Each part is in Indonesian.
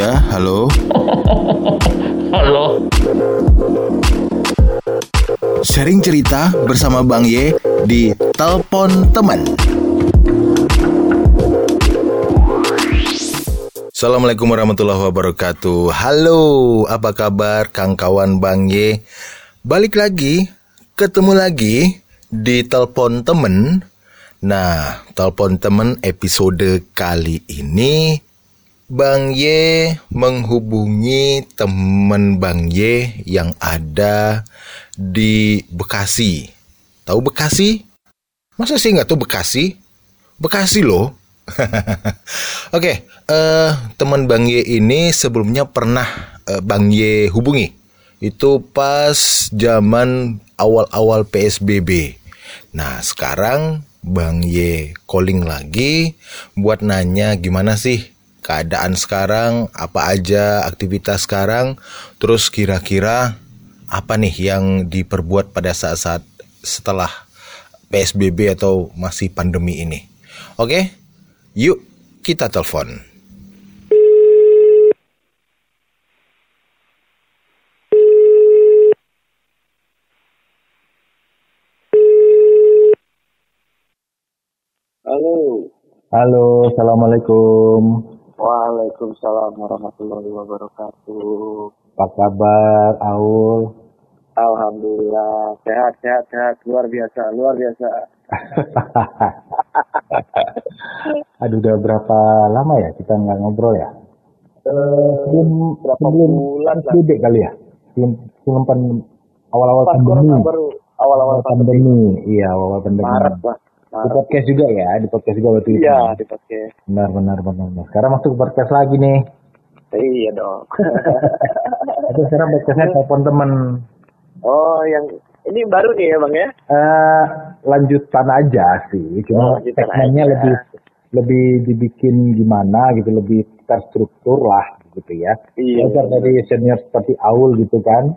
Ya, halo. Halo. Sharing cerita bersama Bang Ye di Telepon Teman. Assalamualaikum warahmatullahi wabarakatuh. Halo, apa kabar Kang kawan Bang Ye? Balik lagi, ketemu lagi di Telepon Temen. Nah, Telepon Temen episode kali ini Bang Y menghubungi teman Bang Y yang ada di Bekasi. Tahu Bekasi? Masa sih nggak tahu Bekasi? Bekasi loh. Oke, eh teman Bang Y ini sebelumnya pernah eh, Bang Y hubungi. Itu pas zaman awal-awal PSBB. Nah, sekarang Bang Y calling lagi buat nanya gimana sih keadaan sekarang, apa aja aktivitas sekarang, terus kira-kira apa nih yang diperbuat pada saat-saat setelah PSBB atau masih pandemi ini. Oke, yuk kita telepon. Halo. Halo, assalamualaikum. Waalaikumsalam warahmatullahi wabarakatuh. Apa kabar, Aul? Alhamdulillah sehat sehat sehat luar biasa luar biasa. Aduh, udah berapa lama ya kita nggak ngobrol ya? Eh, Sebelum berapa sebelum bulan lah. PSBB kali ya? Sebelum sebelum awal-awal pandemi. baru awal-awal Awal pandemi, iya awal pandemi. Maret lah. Di podcast juga ya, di podcast juga waktu itu. Iya di podcast. Benar, benar, benar, benar. Sekarang masuk ke podcast lagi nih. Iya dong. Itu sekarang podcastnya telepon temen. oh yang ini baru nih ya bang ya? Eh lanjutan aja sih, Oh, cuma lanjutan segmennya aja. lebih lebih dibikin gimana gitu, lebih terstruktur lah gitu ya. Iya. Belajar dari senior seperti Aul gitu kan.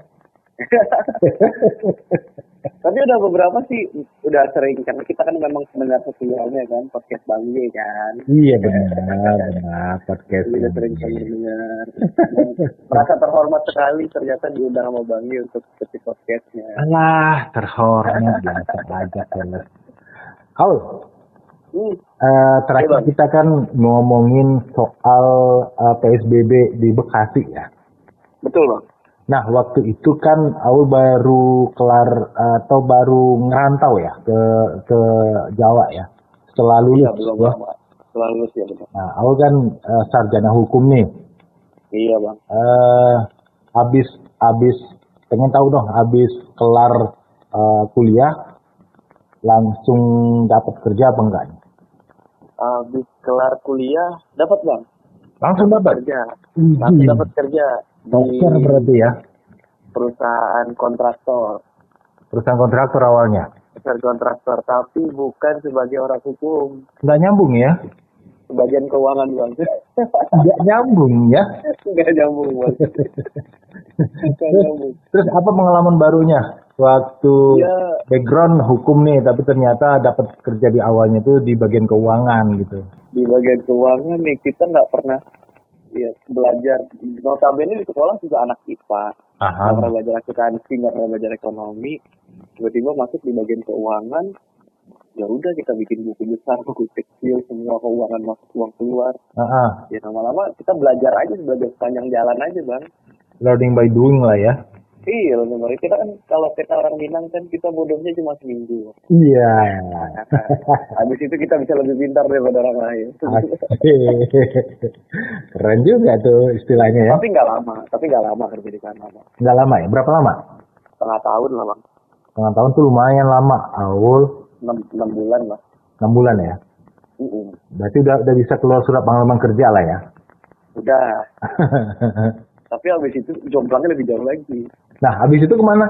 Tapi udah beberapa sih udah sering karena kita kan memang pendengar setianya kan podcast Bang Ye kan. Iya benar, benar podcast Udah sering kami dengar. Merasa terhormat sekali ternyata diundang sama Bang Ye untuk ikuti podcastnya. Alah, terhormat biasa aja. Aul, Hmm. eh, terakhir Iya, kita kan ngomongin soal eh, PSBB di Bekasi ya. Betul bang. Nah, waktu itu kan Aul baru kelar atau baru ngerantau ya ke ke Jawa ya. Setelah lulus Iya belum ya. lama. Setelah lulus ya betul. Nah, Aul kan eh, sarjana hukum nih. Iya bang. Eh habis habis pengen tahu dong habis kelar eh, kuliah langsung dapat kerja apa enggak? Habis kelar kuliah dapat bang. Langsung dapat. Kerja. Langsung dapat kerja Dokter berarti ya. perusahaan kontraktor. Perusahaan kontraktor awalnya. Perusahaan kontraktor tapi bukan sebagai orang hukum. Nggak nyambung ya? Sebagian keuangan bang. Nggak nyambung ya? Nggak nyambung bang. Nggak Terus, nyambung. terus apa pengalaman barunya? Waktu Ya background hukum nih, tapi ternyata dapat kerja di awalnya tuh di bagian keuangan gitu. di bagian keuangan nih kita nggak pernah ya belajar notabene di sekolah juga anak IPA nggak pernah Aha. belajar akuntansi nggak pernah belajar ekonomi tiba-tiba masuk di bagian keuangan ya udah kita bikin buku besar buku kecil semua keuangan masuk uang keluar Aha. ya lama-lama kita belajar aja belajar sepanjang jalan aja bang Learning by doing lah ya. Iya memang kita kan kalau kita orang Minang kan kita bodohnya cuma seminggu Iya. habis itu kita bisa lebih pintar daripada orang lain. Keren juga tuh istilahnya ya. tapi nggak lama tapi nggak lama kerja di sana Nggak lama ya? Berapa lama? setengah tahun lah bang Setengah tahun tuh lumayan lama. Awal enam enam bulan lah 6 bulan ya. Mm-mm. Berarti udah udah bisa keluar surat pengalaman kerja lah ya. udah tapi habis itu jomblangnya lebih jauh lagi nah, habis itu ke mana?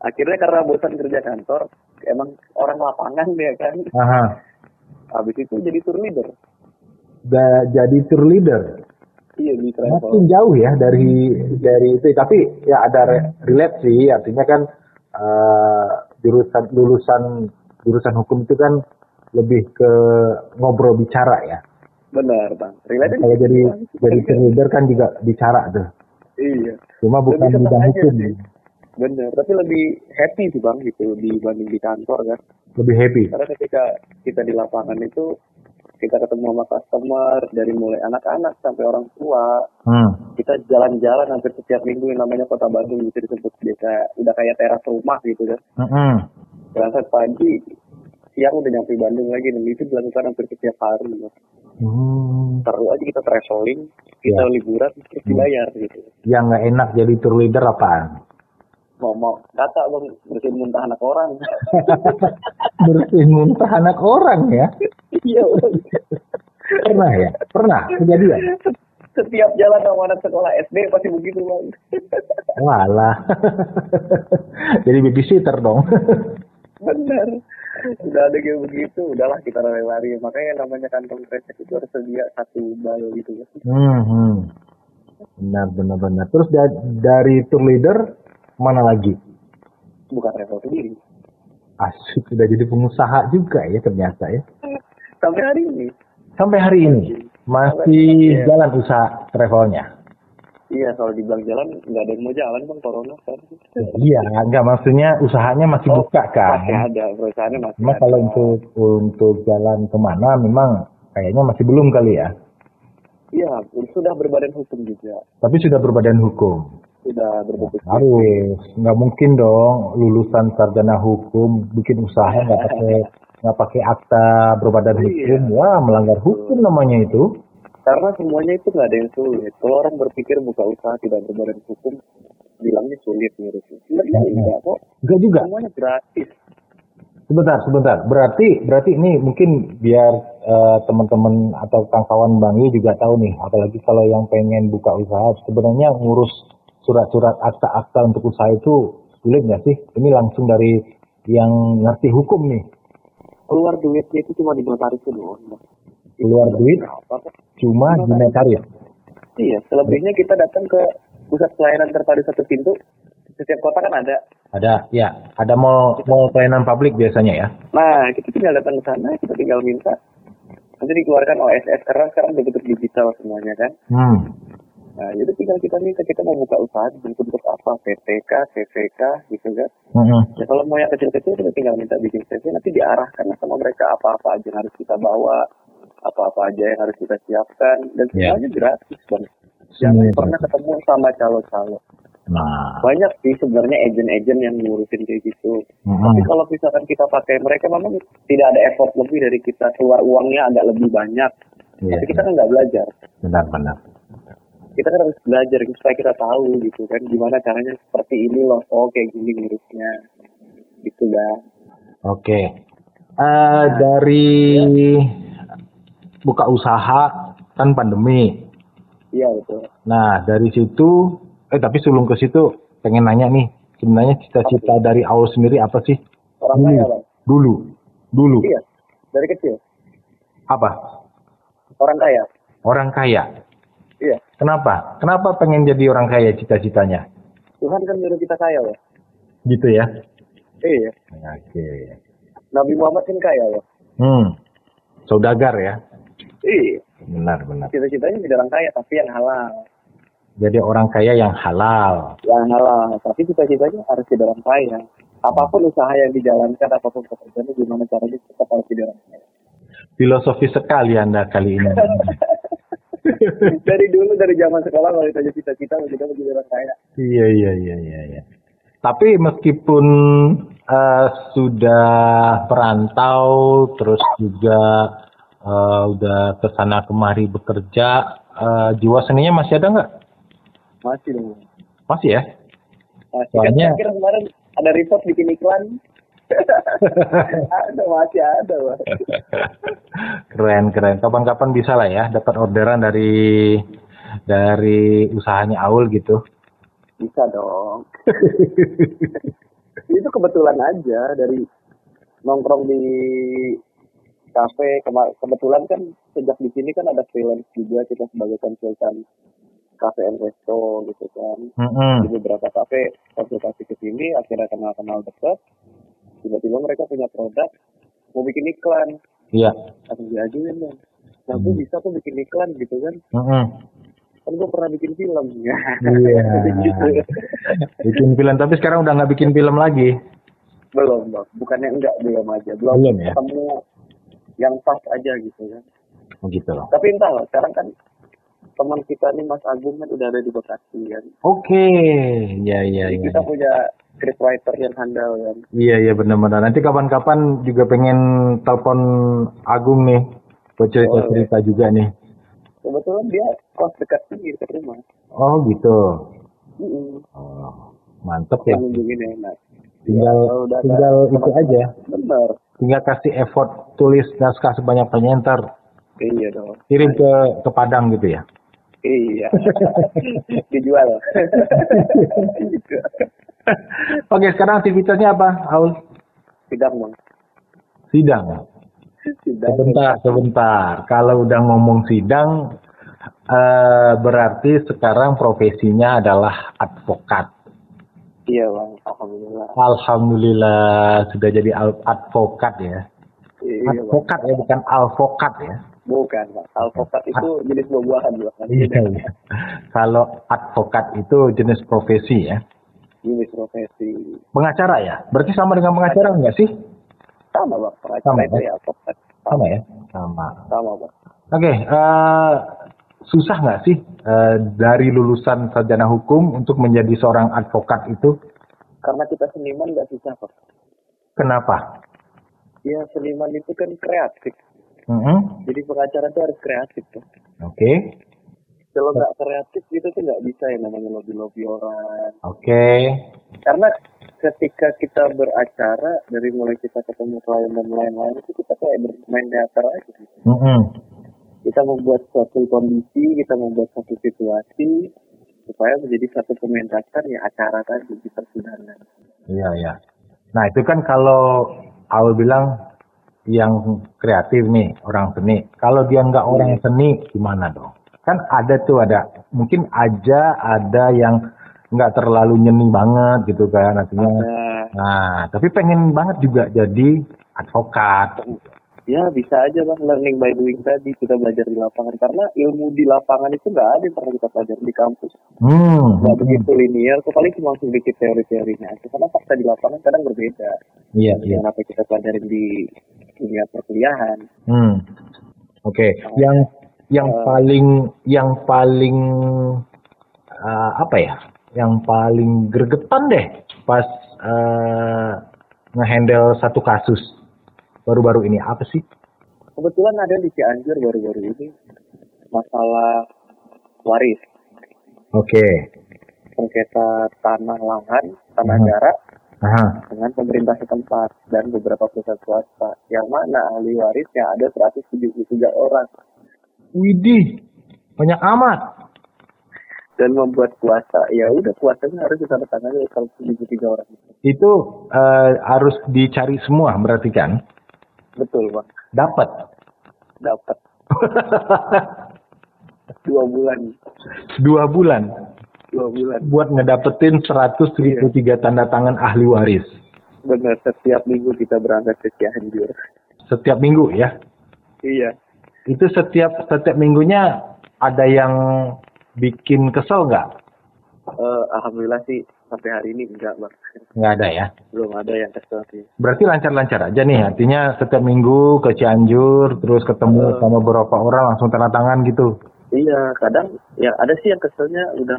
akhirnya karena bosan kerja kantor emang orang lapangan dia kan Aha. habis itu jadi tour leader Udah jadi tour leader. iya di Makin travel jauh ya dari dari itu. Tapi ya ada re- relate sih. Artinya kan eh, jurusan lulusan jurusan hukum itu kan lebih ke ngobrol bicara ya. benar bang relate Kalau jadi jadi cheerleader kan juga bicara tuh. Iya Cuma bukan Lebih bidang hukum. sih. benar tapi lebih happy sih bang gitu dibanding di kantor kan Lebih happy. karena ketika kita di lapangan itu kita ketemu sama customer dari mulai anak-anak sampai orang tua Hmm. kita jalan-jalan hampir setiap minggu yang namanya kota Bandung bisa disebut dia kayak udah kayak teras rumah gitu kan Mm-mm. berangkat pagi siang udah nyampe Bandung lagi dan itu dilakukan hampir setiap hari. Hmm. seru aja kita traveling kita Ya. liburan terus dibayar gitu Yang nggak enak jadi tour leader apaan? mau mau kata bang bersihin muntah anak orang Bersihin muntah anak orang ya. iya. Pernah ya? Pernah kejadian. setiap jalan sama anak sekolah SD pasti begitu bang Walah. jadi babysitter dong. benar udah ada kayak begitu udahlah kita lari-lari makanya namanya kantong kresek itu harus sedia satu bal gitu ya Hmm, hmm. Benar, benar, benar. Terus da- dari tour leader mana lagi? bukan level sendiri Asik, udah jadi pengusaha juga ya ternyata ya. sampai hari ini Sampai hari ini masih jalan usaha travelnya. Iya kalau dibilang jalan nggak ada yang mau jalan bang corona kan Iya, enggak maksudnya usahanya masih buka kan. masih ada perusahaannya masih Cuma ada. kalau untuk untuk jalan ke mana memang kayaknya masih belum kali ya. iya sudah berbadan hukum juga Tapi sudah berbadan hukum. sudah berbentuk Harus, nggak mungkin dong lulusan sarjana hukum bikin usaha nggak pakai nggak pakai akta berbadan Iya. hukum. Wah, melanggar hukum namanya itu. Karena semuanya itu nggak ada yang sulit kalau orang berpikir buka usaha tidak berbadan hukum bilangnya sulit ngurusnya sebenarnya enggak kok Enggak juga. semuanya gratis Sebentar, sebentar. Berarti berarti ini mungkin biar eh, teman-teman atau kawan Bang Yu juga tahu nih, apalagi kalau yang pengen buka usaha sebenarnya ngurus surat-surat akta-akta untuk usaha itu sulit nggak sih? Ini langsung dari yang ngerti hukum nih. keluar duitnya itu cuma di notaris doang Bang. Keluar duit cuma di notaris. iya selebihnya kita datang ke pusat pelayanan terpadu satu pintu setiap kota kan ada Ada, ya, ada mall mall pelayanan publik biasanya ya. nah kita tinggal datang ke sana kita tinggal minta nanti dikeluarkan OSS karena sekarang betul digital semuanya kan Hmm. nah jadi tinggal kita minta kita mau buka usaha bentuk bentuk apa PTK CVK gitu kan Mm-mm. Ya kalau mau yang kecil-kecil kita tinggal minta bikin CV nanti diarahkan sama mereka apa-apa aja yang harus kita bawa, apa-apa aja yang harus kita siapkan dan Ya. semuanya gratis bang. Jangan Semuanya pernah ketemu sama calo-calo. Nah, Banyak sih sebenarnya agen-agen yang ngurusin kayak gitu. mm-mm. Tapi kalau misalkan kita pakai mereka memang tidak ada effort lebih dari kita keluar uangnya agak lebih banyak. Iya, Tapi kita kan nggak belajar. benar-benar. Kita kan harus belajar supaya kita tahu gitu kan gimana caranya seperti ini loh. Oh kayak gini ngurusnya. Gitu ya. Oke. Eh dari buka usaha kan pandemi. Iya betul. Nah, dari situ eh tapi sebelum ke situ pengen nanya nih, sebenarnya cita-cita dari awal sendiri apa sih? Orang kaya bang. Dulu. Dulu. Iya, dari kecil. Apa? Orang kaya. Orang kaya. Iya. Kenapa? Kenapa pengen jadi orang kaya cita-citanya? Tuhan kan nyuruh kita kaya loh. Gitu ya. Iya. Oke. Nabi Muhammad kan kaya loh. Hmm. Saudagar ya. Iya. Benar, benar. Cita-citanya jadi orang kaya tapi yang halal. Jadi orang kaya yang halal. Yang halal. Tapi cita-citanya harus jadi orang kaya. Apa pun usaha yang dijalankan, apa pun pekerjaannya, gimana caranya tetap harus jadi orang kaya. Filosofi sekali Anda kali ini. dari dulu, dari zaman sekolah, kalau ditanya cita-cita, kita mau jadi orang kaya. Iya iya iya iya. iya. Tapi meskipun eh, sudah perantau, terus juga eh, udah ke sana kemari bekerja, eh, jiwa seninya masih ada nggak? Masih dong. Masih ya? Masih Soalnya- kan kemarin ada report bikin iklan. ada, masih ada. Bang. keren keren. Kapan-kapan bisa lah ya dapat orderan dari dari usahanya Aul gitu. Bisa dong. itu kebetulan aja dari nongkrong di kafe kebetulan kan sejak di sini kan ada freelance juga kita sebagai konsultan kafe and resto gitu kan Mm-mm. di beberapa kafe konsultasi ke sini akhirnya kenal kenal dekat tiba-tiba mereka punya produk mau bikin iklan Iya. langsung diajuin dong nah gue bisa tuh bikin iklan gitu kan Mm-mm. kan gue pernah bikin film ya Iya. gitu bikin film tapi sekarang udah nggak bikin film lagi. belum bang bukannya enggak belum aja belum, Belum ya? ketemu yang pas aja gitu kan Oh gitu loh. tapi entah lah sekarang kan teman kita nih Mas Agung kan udah ada di Bekasi kan Oke, ya ya Jadi ya. kita punya scriptwriter yang handal kan Iya iya benar-benar. Nanti kapan-kapan juga pengen telepon Agung nih buat cerita-cerita juga nih. kebetulan dia kos dekat sini dekat rumah Oh gitu. Mm-mm. Oh, mantep ya. Tinggal ada tinggal itu aja. bener Tinggal kasih effort tulis naskah sebanyak-banyaknya ntar iya dong kirim ke ke Padang gitu ya. iya dijual. Oke, sekarang aktivitasnya apa, Aul? sidang bang Sidang. sidang Sebentar, sebentar. Kalau udah ngomong sidang, eh, berarti sekarang profesinya adalah advokat. Iya bang alhamdulillah Alhamdulillah sudah jadi advokat ya. iya bang Advokat ya, bukan alvokat ya. bukan bang alpukat itu jenis buah-buahan bang Iya, iya. Kalau advokat itu jenis profesi ya. jenis profesi Pengacara ya? Berarti sama dengan pengacara enggak sih? sama bang pengacara Sama, itu ya? ya alpukat Sama ya? Sama. sama bang Oke, eh, susah nggak sih eh, dari lulusan sarjana hukum untuk menjadi seorang advokat itu? karena kita seniman nggak susah kok Kenapa? ya seniman itu kan kreatif Mhm. jadi pengacara itu harus kreatif tuh Oke, kalau nggak kreatif gitu tuh nggak bisa yang namanya lobby lobby orang oke, karena ketika kita beracara dari mulai kita ketemu klien dan lain-lain itu kita kayak bermain teater aja gitu. Mhm. Kita membuat suatu kondisi kita membuat satu situasi supaya menjadi satu pementasan ya acara tadi di persidangan Iya, iya. Nah, itu kan kalau Aul bilang yang kreatif nih, orang seni. Kalau dia nggak orang seni, gimana dong? Kan ada tuh, ada. Mungkin aja ada yang nggak terlalu nyeni banget gitu kan, artinya. nah Nah, tapi pengen banget juga jadi advokat. Ya bisa aja bang learning by doing tadi kita belajar di lapangan karena ilmu di lapangan itu nggak ada yang pernah kita pelajari di kampus Hmm. nggak begitu linear paling cuma sedikit teori-teorinya karena fakta di lapangan kadang berbeda Iya, iya. dengan apa kita pelajarin di dunia perkuliahan Hmm. Oke, yang yang paling yang paling uh, apa ya? Yang paling gregetan deh pas uh, ngehandle satu kasus baru-baru ini apa sih? kebetulan ada di Cianjur baru-baru ini masalah waris Oke. sengketa tanah lahan tanah Hmm. darat Aha. dengan pemerintah setempat dan beberapa perusahaan swasta yang mana ahli warisnya ada 173 orang Widih, banyak amat. dan membuat kuasa ya udah kuasanya harus ditandatangani oleh 173 orang Itu uh, harus dicari semua berarti kan? Betul bang Dapat. dapat dua bulan Dua bulan dua bulan buat ngedapetin 173 tanda tangan ahli waris. benar setiap minggu kita berangkat ke Cianjur Setiap minggu ya. iya Itu setiap setiap minggunya ada yang bikin kesel nggak? Eh, alhamdulillah sih sampai hari ini enggak bang Nggak ada ya. belum ada yang kesel sih Berarti lancar-lancar aja nih. Artinya setiap minggu ke Cianjur, terus ketemu sama beberapa orang langsung tanda tangan gitu. iya kadang ya ada sih yang keselnya udah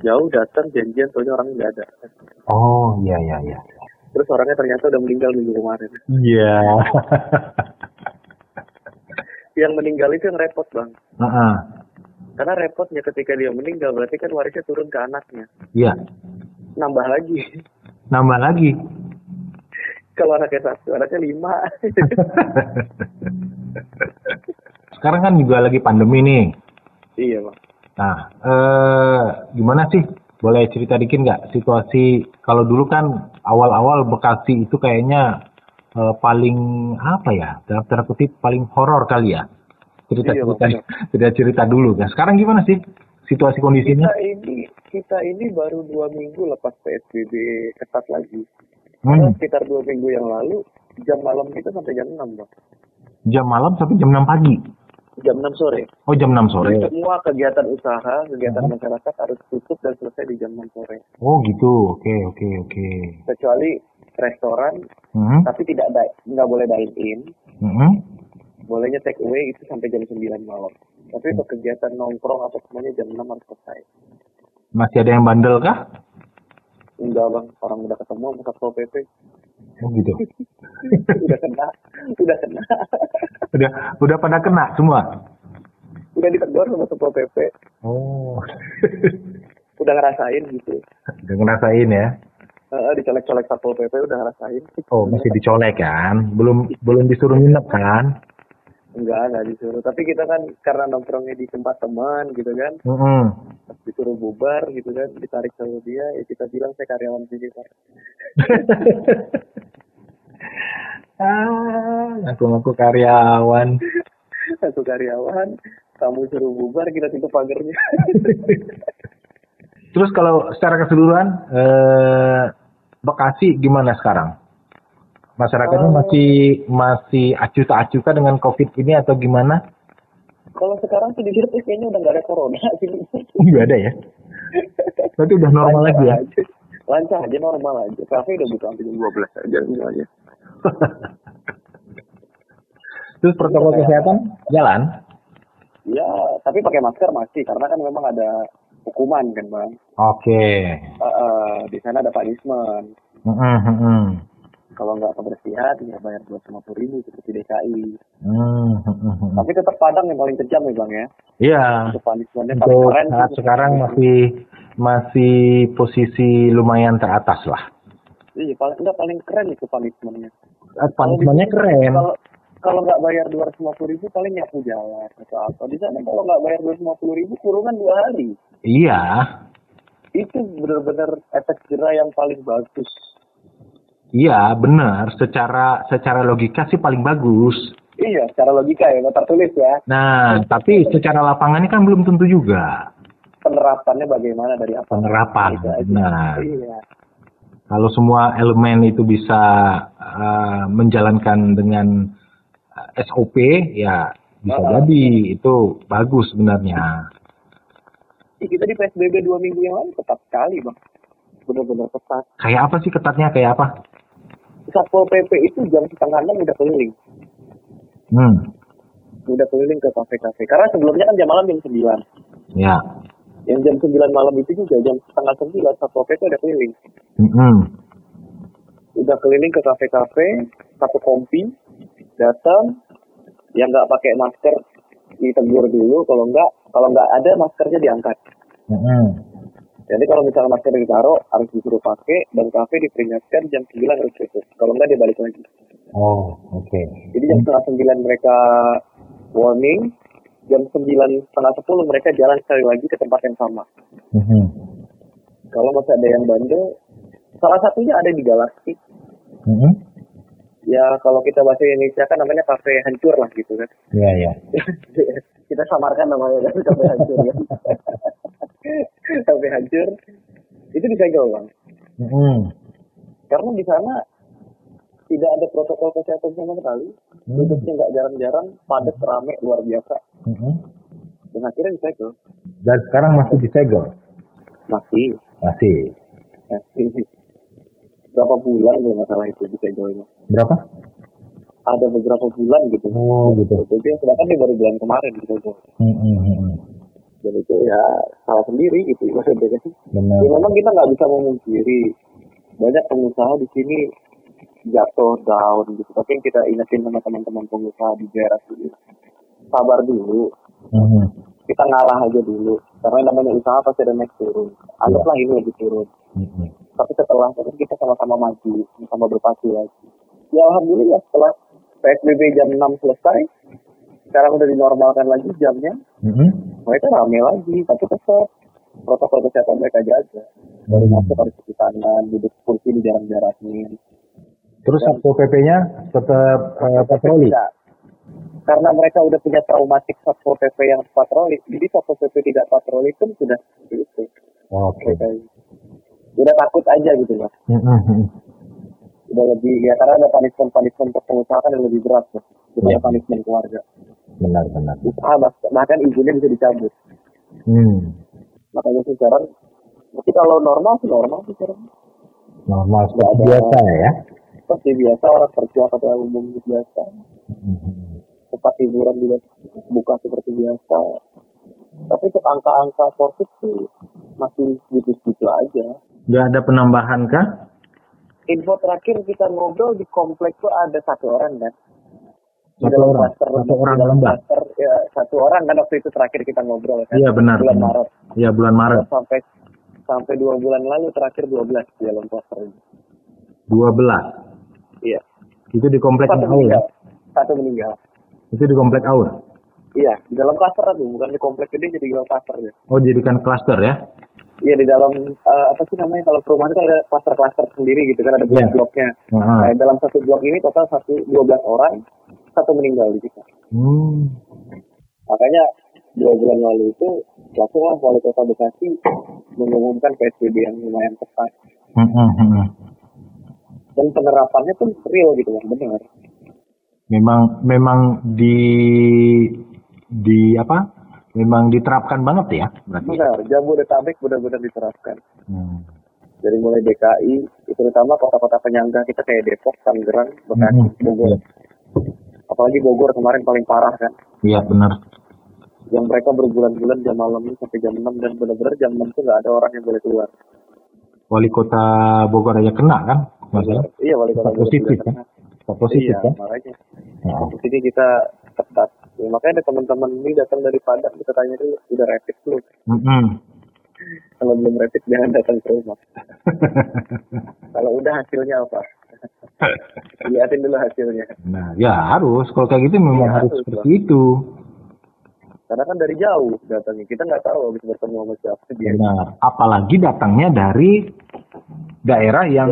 jauh datang janjian soalnya orangnya nggak ada Oh iya iya iya. terus orangnya ternyata udah meninggal minggu kemarin Iya. yang meninggal itu yang repot bang Heeh. karena repotnya ketika dia meninggal berarti kan warisnya turun ke anaknya Iya. Nambah lagi Nambah lagi. kalau anaknya satu anaknya lima Sekarang kan juga lagi pandemi nih. iya bang Nah, eh, gimana sih? Boleh cerita dikit nggak situasi kalau dulu kan awal-awal Bekasi itu kayaknya eh, paling apa ya? Dalam tanda kutip paling horor kali ya. Cerita-cerita Iya, cerita-cerita dulu. Nah, sekarang gimana sih situasi kondisinya? kita ini kita ini baru dua minggu lepas psbb ketat lagi Hmm, Karena sekitar dua minggu yang lalu jam malam kita sampai jam 6 bang jam malam sampai jam 6 pagi. jam 6 sore. Oh jam 6 sore. Jadi semua kegiatan usaha, kegiatan Hmm. masyarakat harus tutup dan selesai di jam 6 sore. Oh gitu. Oke oke oke. Kecuali restoran, Hmm. tapi tidak da- nggak boleh dine in, Hmm. Bolehnya take away itu sampai jam 9 malam. Tapi untuk kegiatan nongkrong atau semuanya jam 6 harus selesai. Masih ada yang bandel kah? Enggak bang, orang udah ketemu sama Satpol PP. Oh gitu. udah kena, udah kena. udah udah pada kena semua. udah ditegur sama Satpol PP. Oh. Udah ngerasain gitu. udah ngerasain ya. Heeh, dicolek-colek Satpol PP udah ngerasain. Oh masih dicolek kan? Belum belum disuruh nginep kan? Enggak, enggak disuruh. Tapi kita kan karena nongkrongnya di tempat teman gitu kan. Hmm. Pas disuruh bubar gitu kan, ditarik sama dia, ya kita bilang saya karyawan sini Pak. ah, ngaku-ngaku karyawan. Aku karyawan, kamu suruh bubar, kita tutup pagarnya. Terus kalau secara keseluruhan eh, Bekasi gimana sekarang? Masyarakatnya Oh. masih masih acuh tak acuh kah dengan COVID ini atau gimana? Kalau sekarang sih di sini kayaknya udah nggak ada corona sih. Enggak ada ya. Berarti udah normal Lancar lagi ya. aja. Lancar aja, normal aja. Kafe udah buka sampai jam 12 aja semuanya. Terus protokol kesehatan jalan? Ya, tapi pakai masker masih karena kan memang ada hukuman kan bang. Oke. Eh, eh, di sana ada punishment. Mm-mm, mm-mm. Kalau nggak kebersihan ya bayar dua puluh ribu seperti DKI. Mm, mm, mm. Tapi tetap Padang yang paling kejam ya bang ya. Iya. Untuk punishmentnya paling keren. saat sekarang masih masih posisi lumayan teratas lah. Iya paling enggak paling keren itu punishmentnya. Eh, Punishmentnya keren. Kalau kalau nggak bayar dua ratus lima puluh ribu paling nyapu jalan atau apa. Di sana kalau nggak bayar dua ratus lima puluh ribu kurungan dua hari. Iya. Itu benar-benar efek jerah yang paling bagus. Iya, benar. Secara secara logika sih paling bagus. Iya, secara logika ya, nggak tertulis ya. Nah, tapi secara lapangannya kan belum tentu juga. Penerapannya bagaimana dari apa? Penerapan, benar. Iya. Kalau semua elemen itu bisa uh, menjalankan dengan uh, SOP, ya bisa jadi itu bagus sebenarnya. Kita di PSBB dua minggu yang lalu ketat sekali bang. Benar-benar ketat. Kayak apa sih ketatnya? Kayak apa? Satpol PP itu jam setengah enam udah keliling. Hmm, Udah keliling ke kafe-kafe. Karena sebelumnya kan jam malam jam sembilan. ya. Yang jam sembilan malam itu juga jam setengah sembilan Satpol PP udah keliling. Mm-mm. Udah keliling ke kafe-kafe, satu kompi, datang, yang nggak pakai masker ditegur dulu, kalau nggak kalau nggak ada maskernya diangkat. Mm-mm. Jadi kalau misalnya masker ditaruh harus disuruh pakai dan kafe diperingatkan jam 9 harus tutup. Kalau nggak dia balik lagi. Oh, oke. Jadi jam setengah sembilan mereka warning, jam sembilan setengah sepuluh mereka jalan sekali lagi ke tempat yang sama. Mhm. Kalau masih ada yang bandel, salah satunya ada di Galaxy. Mhm. Ya kalau kita bahasa Indonesia kan namanya kafe hancur lah gitu kan. Iya, iya. kita samarkan namanya kan kafe hancur ya. kafe hancur itu disegel bang. Mhm. Karena di sana tidak ada protokol kesehatan sama sekali. Hmm. Duduknya nggak jarang-jarang, padat, rame, luar biasa. Mhm. Dan akhirnya disegel. Dan sekarang masih disegel? Masih. Masih. Masih. Berapa bulan kalau nggak salah itu disegelnya. Berapa? Ada beberapa bulan gitu. Oh, gitu. Jadi sedangkan ini baru bulan kemarin disegel. Mhm, mhm. Dan itu ya salah sendiri gitu maksudnya. Benar. Ya memang kita nggak bisa memungkiri banyak pengusaha di sini jatuh down gitu. Tapi yang kita ingetin sama teman-teman pengusaha di daerah sini sabar dulu. Mhm. Kita ngalah aja dulu. Karena namanya usaha pasti ada naik turun. Anggaplah ini lagi turun. Mhm. Tapi setelah itu kita sama-sama maju, sama berpacu lagi. Ya alhamdulillah setelah PSBB jam 6 selesai, sekarang udah dinormalkan lagi jamnya, Mhm. Mereka rame lagi, tapi tetap protokol kesehatan mereka jaga. Dari masuk harus cuci tangan, duduk kursi di jarak-jarakin. Terus Satpol PP-nya tetap eh, patroli? Karena mereka udah punya traumatik Satpol PP yang patroli, jadi Satpol PP tidak patroli pun sudah seperti itu. Oke. Mereka udah takut aja gitu lah. Mhm, mhm. Udah lebih, ya karena ada punishment-punishment untuk pengusaha kan yang lebih berat. Mas. Iya. ada punishment keluarga. Benar benar. Usaha bah- bahkan izinnya bisa dicabut. Hmm. makanya sih sekarang tapi kalau normal sih normal sih sekarang. Normal seperti ada- biasa ya seperti biasa orang kerja pada umum biasa. Hmm. tempat hiburan juga buka seperti biasa. Tapi untuk angka-angka covid sih masih gitu-gitu aja. Nggak ada penambahan kah? Info terakhir kita ngobrol di komplek tuh ada satu orang kan Satu dalam orang? klaster Satu orang klaster, ya, satu orang kan waktu itu terakhir kita ngobrol kan. Iya, benar, bulan benar. Maret. Ya bulan Maret. Sampai sampai dua bulan lalu terakhir 12 di dalam klaster ini. 12 iya. Itu di komplek satu Aur ya? meninggal. Satu meninggal. Itu di komplek Aur iya di dalam klaster tuh bukan di komplek gede jadi di dalam klaster ya oh jadikan klaster ya? Iya di dalam eh, apa sih namanya kalau perumahan itu ada klaster-klaster sendiri gitu kan ada Iya. blok-bloknya. Heeh. Nah, dalam satu blok ini total satu 12 orang, satu meninggal di situ. hmm. Makanya dua bulan lalu itu langsung lah wali kota Bekasi mengumumkan PSBB yang lumayan ketat Hmm, hmm, hmm. dan penerapannya tuh real gitu kan benar. memang memang di di apa memang diterapkan banget ya berarti Benar, Jabodetabek benar-benar diterapkan. hmm. Dari mulai DKI, terutama kota-kota penyangga kita kayak Depok, Tangerang, Bekasi. Bogor. Apalagi Bogor kemarin paling parah kan. iya benar yang mereka berbulan-bulan jam malam ini sampai jam 6 dan benar-benar jam 6 tuh nggak ada orang yang boleh keluar. wali kota Bogor aja kena kan masalah Iya wali kota Bogor positif kan. Tetap positif Iya, kan makanya. Nah, Di sini kita ketat. Ya, makanya ada teman-teman ini datang dari Padang kita tanya dulu udah rapid belum? mm-mm. Kalau belum rapid jangan datang ke rumah. Kalau udah hasilnya apa? Lihatin dulu hasilnya. nah ya harus kalau kayak gitu memang Iya, harus harus, seperti itu Karena kan dari jauh datangnya. Kita nggak tahu habis bertemu sama siapa dia. benar apalagi datangnya dari daerah yang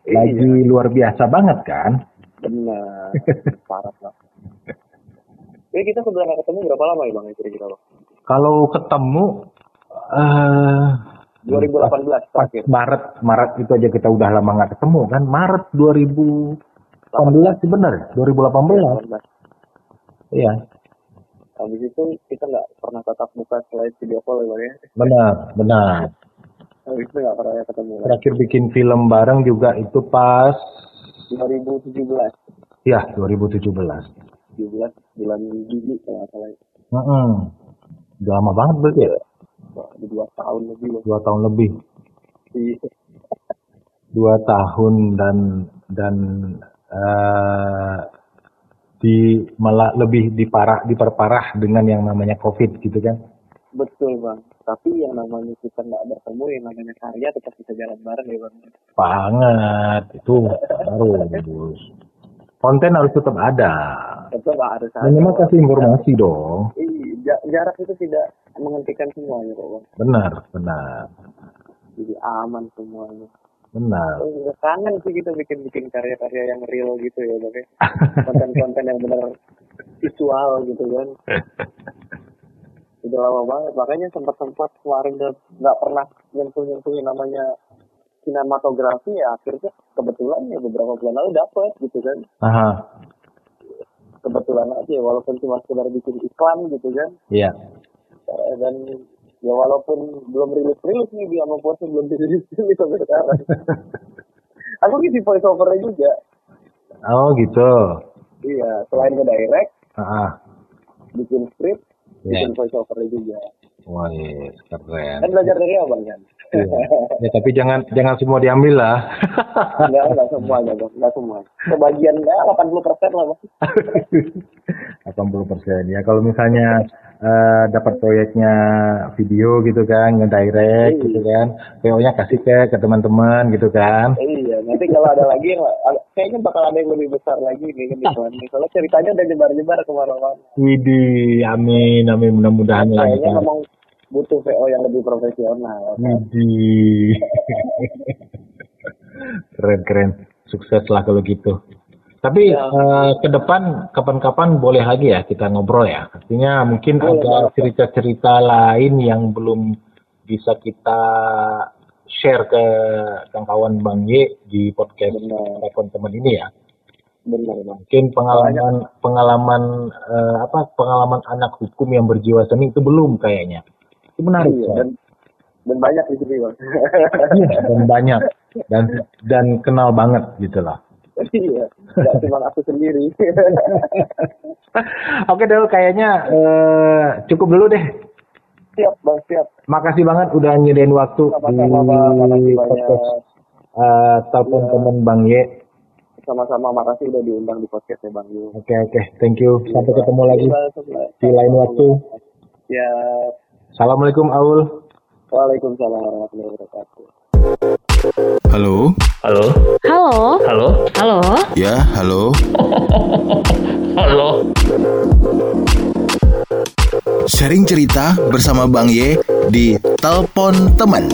Iya. lagi luar biasa banget kan Benar. Parah lah. Jadi kita sebenarnya ketemu berapa lama ya bang? Kira-kira bang? kalau ketemu eh 2018 pas terakhir. Maret Maret itu aja kita udah lama nggak ketemu kan Maret 2018 sih benar 2018 18. iya Habis itu kita nggak pernah tatap muka selain video call ya ya. benar benar Habis itu nggak pernah ketemu lagi. terakhir bikin film bareng juga itu pas 2017. ya 2017 17 bulan Juli kalau nggak salah. Mm-mm. udah lama banget berarti ya dua tahun lebih loh. dua tahun lebih dua tahun dan dan eh, di malah lebih diparah diperparah dengan yang namanya covid gitu kan Betul bang. Tapi yang namanya kita nggak bertemu, yang namanya karya tetap bisa jalan bareng ya bang. banget itu harus konten harus tetap ada Tetap harus ada. minimal kasih informasi dong Iya, jarak itu tidak menghentikan semuanya kok bang. benar benar Jadi aman semuanya. benar Oh, kangen sih kita bikin-bikin karya-karya yang real gitu ya bang. ya. Konten-konten yang benar visual gitu kan. Udah lama banget. Makanya sempat-sempat kemarin udah nggak pernah nyentuh-nyentuh yang namanya sinematografi ya akhirnya kebetulan ya beberapa bulan lalu dapet gitu kan aha kebetulan aja walaupun cuma sekedar bikin iklan gitu kan. Iya. Eh, dan ya walaupun belum rilis rilis nih dia sama bosnya belum dirilis rilis sampai sekarang. Aku ngisi voice overnya juga. Oh gitu. Iya selain ke direct ah bikin script Iya. bikin voice overnya juga. Wah yes, keren. Kan belajar dari abang kan Iya. ya tapi jangan jangan semua diambil lah. Enggak enggak semuanya bang enggak semua. Sebagian ya 80 persen lah bang. 80. Persen ya kalau misalnya eh, dapat proyeknya video gitu kan ngedirect Iya. gitu kan PO-nya kasih ke ke teman-teman gitu kan. Iya nanti kalau ada lagi yang kayaknya bakal ada yang lebih besar lagi nih kan soalnya ceritanya udah nyebar-nyebar ke mana-mana Widih, amin, amin, mudah-mudahan kayaknya lancar. memang butuh VO yang lebih profesional Widih. keren, keren. Sukses lah kalau gitu. Tapi Ya. eh, ke depan kapan-kapan boleh lagi ya kita ngobrol ya. Artinya mungkin Boleh, ada cerita-cerita lain yang belum bisa kita share ke kawan Bang Y di podcast telepon teman ini ya. benar Mungkin pengalaman pengalaman eh, apa pengalaman anak hukum yang berjiwa seni itu belum kayaknya. Itu menarik. iya, dan dan banyak di sini bang Iya, dan banyak dan dan kenal banget gitu lah. iya nggak cuma aku sendiri Oke Del, kayaknya eh, cukup dulu deh. siap bang siap Makasih banget udah nyediain waktu di sama-sama banyak podcast eh, telepon temen Bang Ye. sama-sama makasih udah diundang di podcastnya bang Yu Oke oke, thank you. Sampai ketemu lagi Iya, di lain waktu. ya Assalamualaikum Aul. Waalaikumsalam warahmatullahi wabarakatuh Halo? Halo? Halo, Halo? halo. Ya, halo. Halo? Sharing cerita bersama Bang Ye di Telepon Teman.